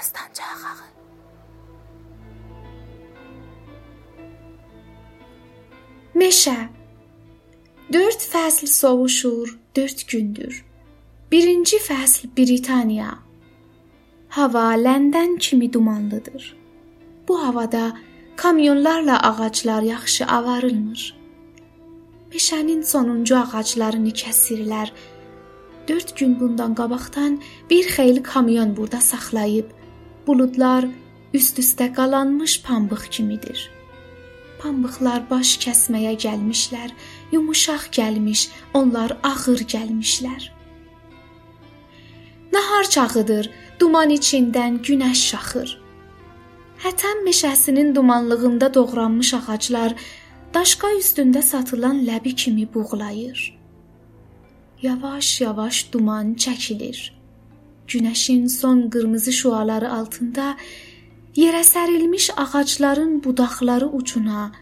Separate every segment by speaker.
Speaker 1: Dastancağı.
Speaker 2: Meşə Dörd fəsl sovuşur, dörd gündür. Birinci fəsl Britaniya. Hava Ləndən kimi dumanlıdır. Bu havada kamyonlarla ağaclar yaxşı avarılmır. Meşənin sonuncu ağaclarını kəsirlər. 4 gün bundan qabaqdan bir xeyli kamyon burada saxlayıb. Buludlar üst-üstə qalanmış pambıq kimidir. Pambıqlar baş kəsməyə gəlmişlər, yumuşaq gəlmiş, onlar ağır gəlmişlər. Nahar çağıdır, duman içindən günəş şaxır. Hətəm meşəsinin dumanlığında doğranmış ağaclar daşqa üstündə satılan ləbi kimi buğlayır. Yavaş-yavaş duman çəkilir. Günəşin son qırmızı şüaları altında Yerə sərilmiş ağacların budaqları ucuna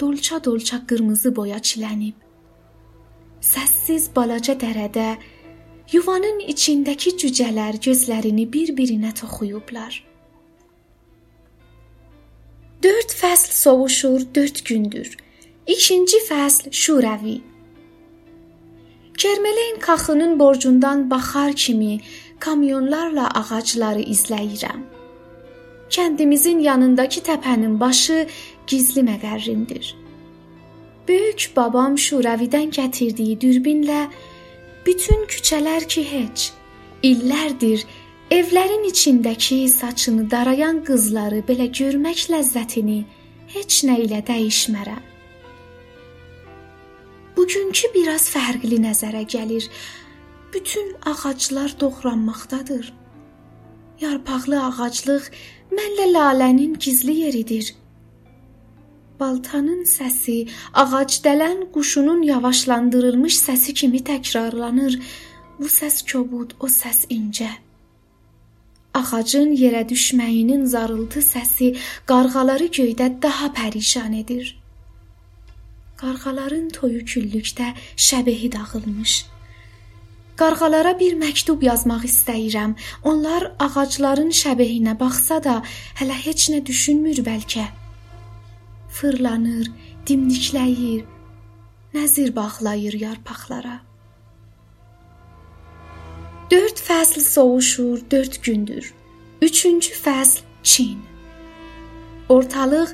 Speaker 2: dolça-dolça qırmızı boya çilənib. Səssiz balaca dərədə yuvanın içindəki cücələr gözlərini bir-birinə toxuyublar. 4 fəsl sovuşur 4 gündür. İkinci fəsl şurəvi. Kermeleyn kaxının borcundan baxar kimi kamyonlarla ağacları izləyirəm. Kəndimizin yanındakı təpənin başı gizli məqərrimdir. Böyük babam Şuravidən gətirdiyi dürbinlə bütün küçələr ki heç illərdir evlərin içindəki saçını darayan qızları belə görmək ləzzətini heç nə ilə dəyişmərəm. Bugünkü biraz fərqli nəzərə gəlir. Bütün ağaclar doğranmaqdadır. Yarpaqlı ağaclıq mənlə lalənin gizli yeridir. Baltanın səsi ağac dələn quşunun yavaşlandırılmış səsi kimi təkrarlanır. Bu səs kobud, o səs incə. Ağacın yerə düşməyinin zarıltı səsi qarğaları göydə daha pərişan edir. Qarğaların toyu küllükdə şəbəhi dağılmış. Qarğalara bir məktub yazmaq istəyirəm. Onlar ağacların şəbəhinə baxsa da, hələ heç nə düşünmür bəlkə. Fırlanır, dimdikləyir, nəzir bağlayır yarpaqlara. 4 fəsl soğuşur, 4 gündür. 3-cü fəsl Çin. Ortalıq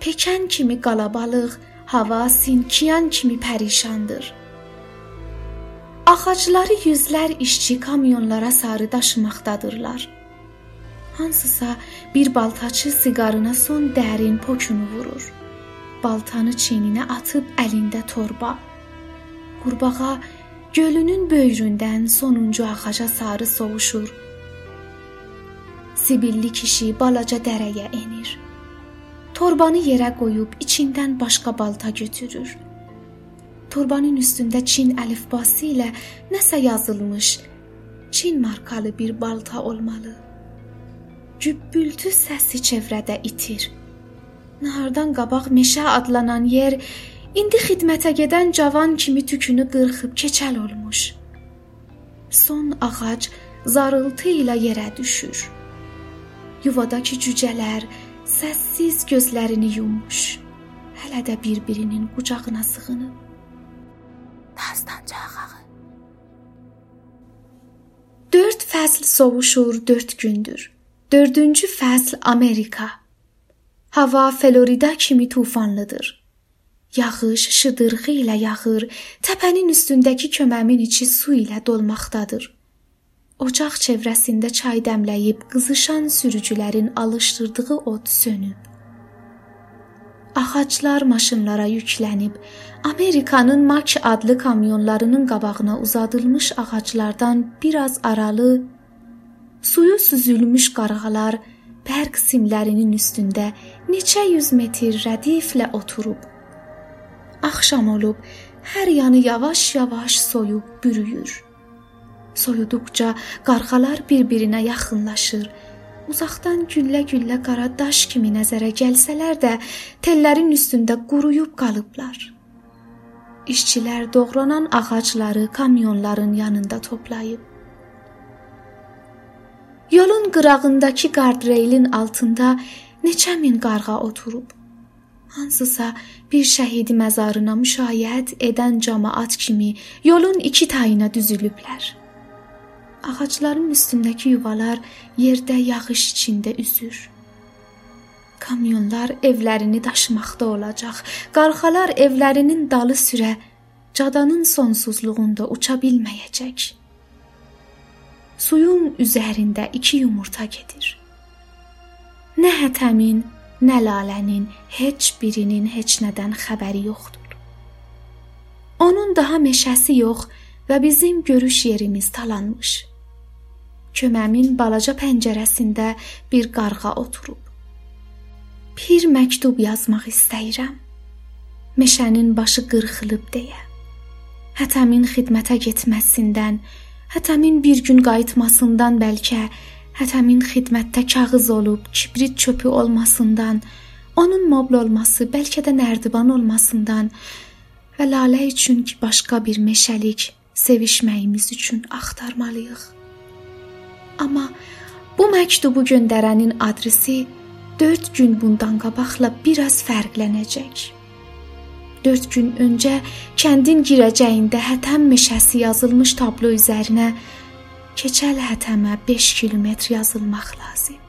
Speaker 2: Pekan kimi qalabalıq, hava Sinkiyan kimi pərişandır. Ağacları yüzlər işçi kamyonlara sarı daşımaqdadırlar. Hansısa bir baltaçı siqarına son dərin pokunu vurur. Baltanı çiyninə atıb əlində torba. Qurbağa gölünün böyründən sonuncu ağaca sarı sovuşur. Sibilli kişi balaca dərəyə enir. Torbanı yerə qoyub içindən başqa balta götürür. Torbanın üstündə Çin əlifbası ilə nəsə yazılmış. Çin markalı bir balta olmalı. Gübbültü səsi çevrədə itir. Nahardan qabaq meşə adlanan yer indi xidmətə gedən cavan kimi tükünü qırxıb keçəl olmuş. Son ağac zarıltı ilə yerə düşür. Yuvadakı cücələr səssiz gözlərini yummuş. Hələ də bir-birinin qucağına sığınıb.
Speaker 1: Dastancağı.
Speaker 2: Dörd fəsl sovuşur dörd gündür. Dördüncü fəsl Amerika. Hava Florida kimi tufanlıdır. Yağış şıdırğı ilə yağır, təpənin üstündəki köməmin içi su ilə dolmaqdadır. Ocaq çevrəsində çay dəmləyib qızışan sürücülərin alışdırdığı ot sönüb. Ağaclar maşınlara yüklənib, Amerikanın Mak adlı kamyonlarının qabağına uzadılmış ağaclardan biraz aralı suyu süzülmüş qarğalar bərq simlərinin üstündə neçə yüz metr rədiflə oturub. Axşam olub, hər yanı yavaş-yavaş soyub bürüyür. Soyuduqca qarğalar bir-birinə yaxınlaşır uzaqdan güllə-güllə qara daş kimi nəzərə gəlsələr də, tellərin üstündə quruyub qalıblar. İşçilər doğranan ağacları kamyonların yanında toplayıb. Yolun qırağındakı qardrailin altında neçə min qarğa oturub. Hansısa bir şəhidi məzarına müşayiət edən cəmaət kimi yolun iki tayına düzülüblər. Ağacların üstündəki yuvalar yerdə yağış içində üzür. Kamyonlar evlərini daşımaqda olacaq. Qarxalar evlərinin dalı sürə cadanın sonsuzluğunda uça bilməyəcək. Suyun üzərində iki yumurta gedir. Nə hətəmin, nə lalənin heç birinin heç nədən xəbəri yoxdur. Onun daha meşəsi yox və bizim görüş yerimiz talanmış. Köməmin balaca pəncərəsində bir qarğa oturub. Bir məktub yazmaq istəyirəm. Meşənin başı qırxılıb deyə. Hətəmin xidmətə getməsindən, hətəmin bir gün qayıtmasından bəlkə hətəmin xidmətdə kağız olub, kibrit çöpü olmasından, onun mobl olması, bəlkə də nərdivan olmasından və Lalə üçün ki, başqa bir meşəlik sevişməyimiz üçün axtarmalıyıq. Amma bu məktubu göndərənin adresi 4 gün bundan qabaqla biraz fərqlənəcək. 4 gün öncə kəndin girəcəyində Hətəm meşəsi yazılmış tablo üzərinə Keçəl hətəmə 5 kilometr yazılmaq lazım.